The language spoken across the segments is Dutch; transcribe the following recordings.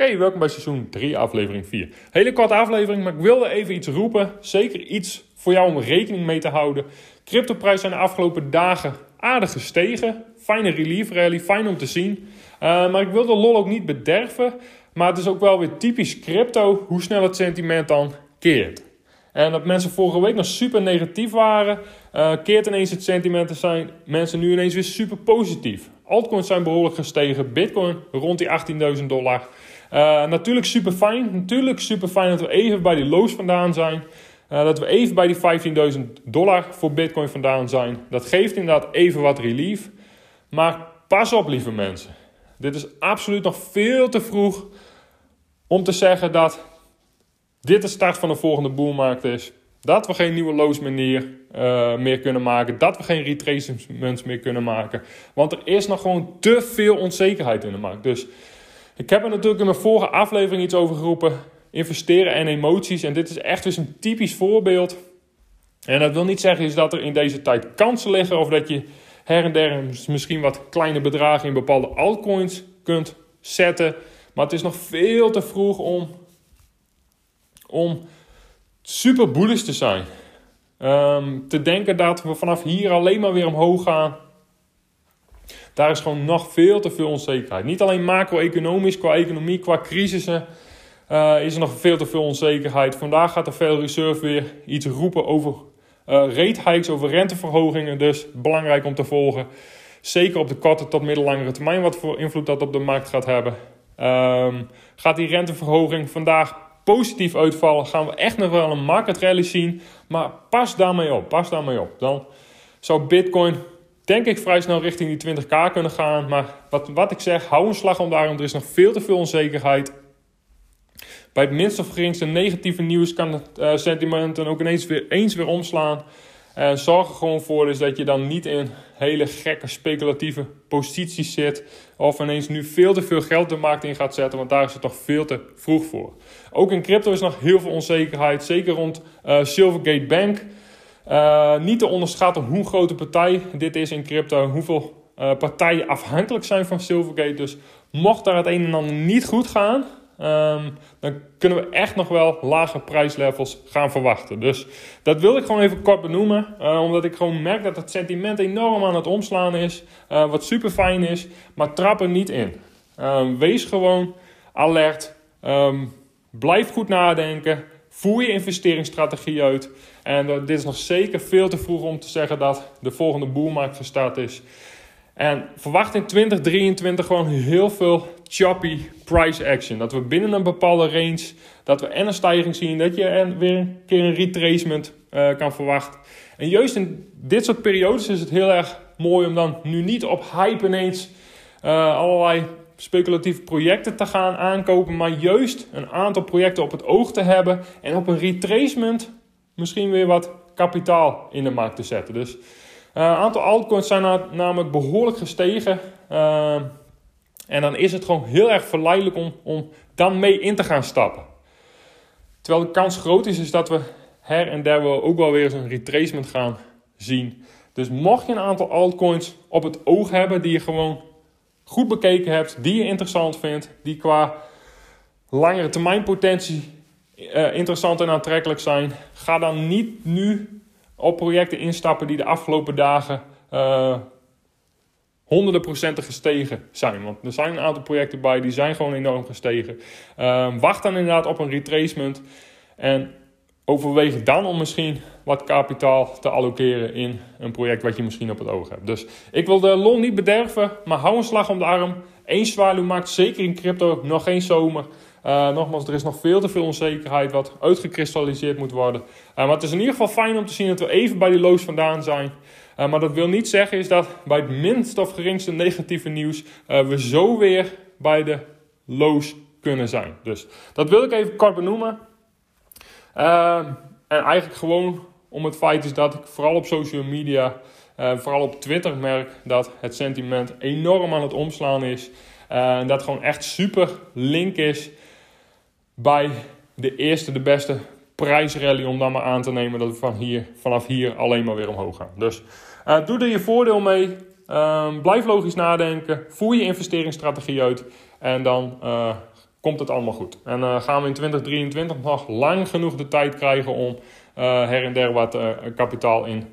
Oké, welkom bij seizoen 3, aflevering 4. Hele korte aflevering, maar ik wilde even iets roepen. Zeker iets voor jou om rekening mee te houden. Cryptoprijzen zijn de afgelopen dagen aardig gestegen. Fijne relief rally, fijn om te zien. Uh, maar ik wil de lol ook niet bederven. Maar het is ook wel weer typisch crypto hoe snel het sentiment dan keert. En dat mensen vorige week nog super negatief waren, uh, keert ineens het sentiment en zijn mensen nu ineens weer super positief. Altcoins zijn behoorlijk gestegen, Bitcoin rond die 18.000 dollar. Uh, natuurlijk super fijn, natuurlijk super fijn dat we even bij die lows vandaan zijn. Uh, dat we even bij die 15.000 dollar voor Bitcoin vandaan zijn. Dat geeft inderdaad even wat relief. Maar pas op, lieve mensen. Dit is absoluut nog veel te vroeg om te zeggen dat dit de start van de volgende boelmarkt is. Dat we geen nieuwe lows meer, uh, meer kunnen maken. Dat we geen retracements meer kunnen maken. Want er is nog gewoon te veel onzekerheid in de markt. Dus ik heb er natuurlijk in mijn vorige aflevering iets over geroepen. Investeren en emoties. En dit is echt dus een typisch voorbeeld. En dat wil niet zeggen is dat er in deze tijd kansen liggen. Of dat je her en der misschien wat kleine bedragen in bepaalde altcoins kunt zetten. Maar het is nog veel te vroeg om, om super bullish te zijn. Um, te denken dat we vanaf hier alleen maar weer omhoog gaan. Daar is gewoon nog veel te veel onzekerheid. Niet alleen macro-economisch, qua economie, qua crisissen. Uh, is er nog veel te veel onzekerheid. Vandaag gaat de Federal Reserve weer iets roepen over uh, rate hikes, over renteverhogingen. Dus belangrijk om te volgen. Zeker op de korte tot middellangere termijn, wat voor invloed dat op de markt gaat hebben. Um, gaat die renteverhoging vandaag positief uitvallen, gaan we echt nog wel een market rally zien. Maar pas daarmee op, pas daarmee op. Dan zou Bitcoin, denk ik, vrij snel richting die 20k kunnen gaan. Maar wat, wat ik zeg, hou een slag om daarom. Er is nog veel te veel onzekerheid. Bij het minste of geringste negatieve nieuws kan het uh, sentiment dan ook ineens weer, eens weer omslaan. En zorg er gewoon voor dus dat je dan niet in hele gekke speculatieve posities zit. Of ineens nu veel te veel geld de markt in gaat zetten. Want daar is het toch veel te vroeg voor. Ook in crypto is nog heel veel onzekerheid. Zeker rond uh, Silvergate Bank. Uh, niet te onderschatten hoe grote partij dit is in crypto. Hoeveel uh, partijen afhankelijk zijn van Silvergate. Dus mocht daar het een en ander niet goed gaan. Um, dan kunnen we echt nog wel lage prijslevels gaan verwachten. Dus dat wil ik gewoon even kort benoemen. Uh, omdat ik gewoon merk dat het sentiment enorm aan het omslaan is. Wat super fijn is. Maar trap er niet in. Um, wees gewoon alert. Um, blijf goed nadenken. Voer je investeringsstrategie uit. En uh, dit is nog zeker veel te vroeg om te zeggen dat de volgende boelmarkt gestart is. En verwacht in 2023 gewoon heel veel choppy price action. Dat we binnen een bepaalde range, dat we en een stijging zien, dat je weer een keer een retracement uh, kan verwachten. En juist in dit soort periodes is het heel erg mooi om dan nu niet op hype ineens uh, allerlei speculatieve projecten te gaan aankopen, maar juist een aantal projecten op het oog te hebben en op een retracement misschien weer wat kapitaal in de markt te zetten. Dus een uh, aantal altcoins zijn namelijk behoorlijk gestegen. Uh, en dan is het gewoon heel erg verleidelijk om, om dan mee in te gaan stappen. Terwijl de kans groot is, is dat we her en der wel ook wel weer eens een retracement gaan zien. Dus mocht je een aantal altcoins op het oog hebben die je gewoon goed bekeken hebt, die je interessant vindt, die qua langere termijn potentie uh, interessant en aantrekkelijk zijn, ga dan niet nu op projecten instappen die de afgelopen dagen uh, honderden procenten gestegen zijn. Want er zijn een aantal projecten bij die zijn gewoon enorm gestegen. Uh, wacht dan inderdaad op een retracement. En overweeg dan om misschien wat kapitaal te allokeren in een project wat je misschien op het oog hebt. Dus ik wil de lol niet bederven, maar hou een slag om de arm. Eén zwaluw maakt zeker in crypto nog geen zomer. Uh, nogmaals, er is nog veel te veel onzekerheid wat uitgekristalliseerd moet worden. Uh, maar het is in ieder geval fijn om te zien dat we even bij die lows vandaan zijn. Uh, maar dat wil niet zeggen is dat bij het minst of geringste negatieve nieuws we zo weer bij de lows kunnen zijn. Dus dat wil ik even kort benoemen. Uh, en eigenlijk gewoon om het feit is dat ik vooral op social media, vooral op Twitter merk dat het sentiment enorm aan het omslaan is. En dat gewoon echt super link is bij de eerste, de beste prijsrally om dan maar aan te nemen dat we van hier, vanaf hier alleen maar weer omhoog gaan. Dus uh, doe er je voordeel mee. Uh, blijf logisch nadenken. Voer je investeringsstrategie uit. En dan komt het allemaal goed. En uh, gaan we in 2023 nog lang genoeg de tijd krijgen om her en der wat kapitaal in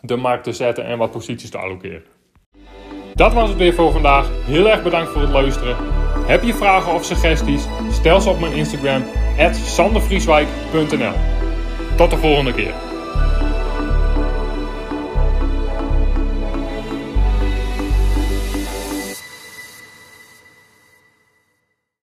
de markt te zetten en wat posities te allokeren. Dat was het weer voor vandaag. Heel erg bedankt voor het luisteren. Heb je vragen of suggesties? Stel ze op mijn Instagram, sandervrieswijk.nl. Tot de volgende keer.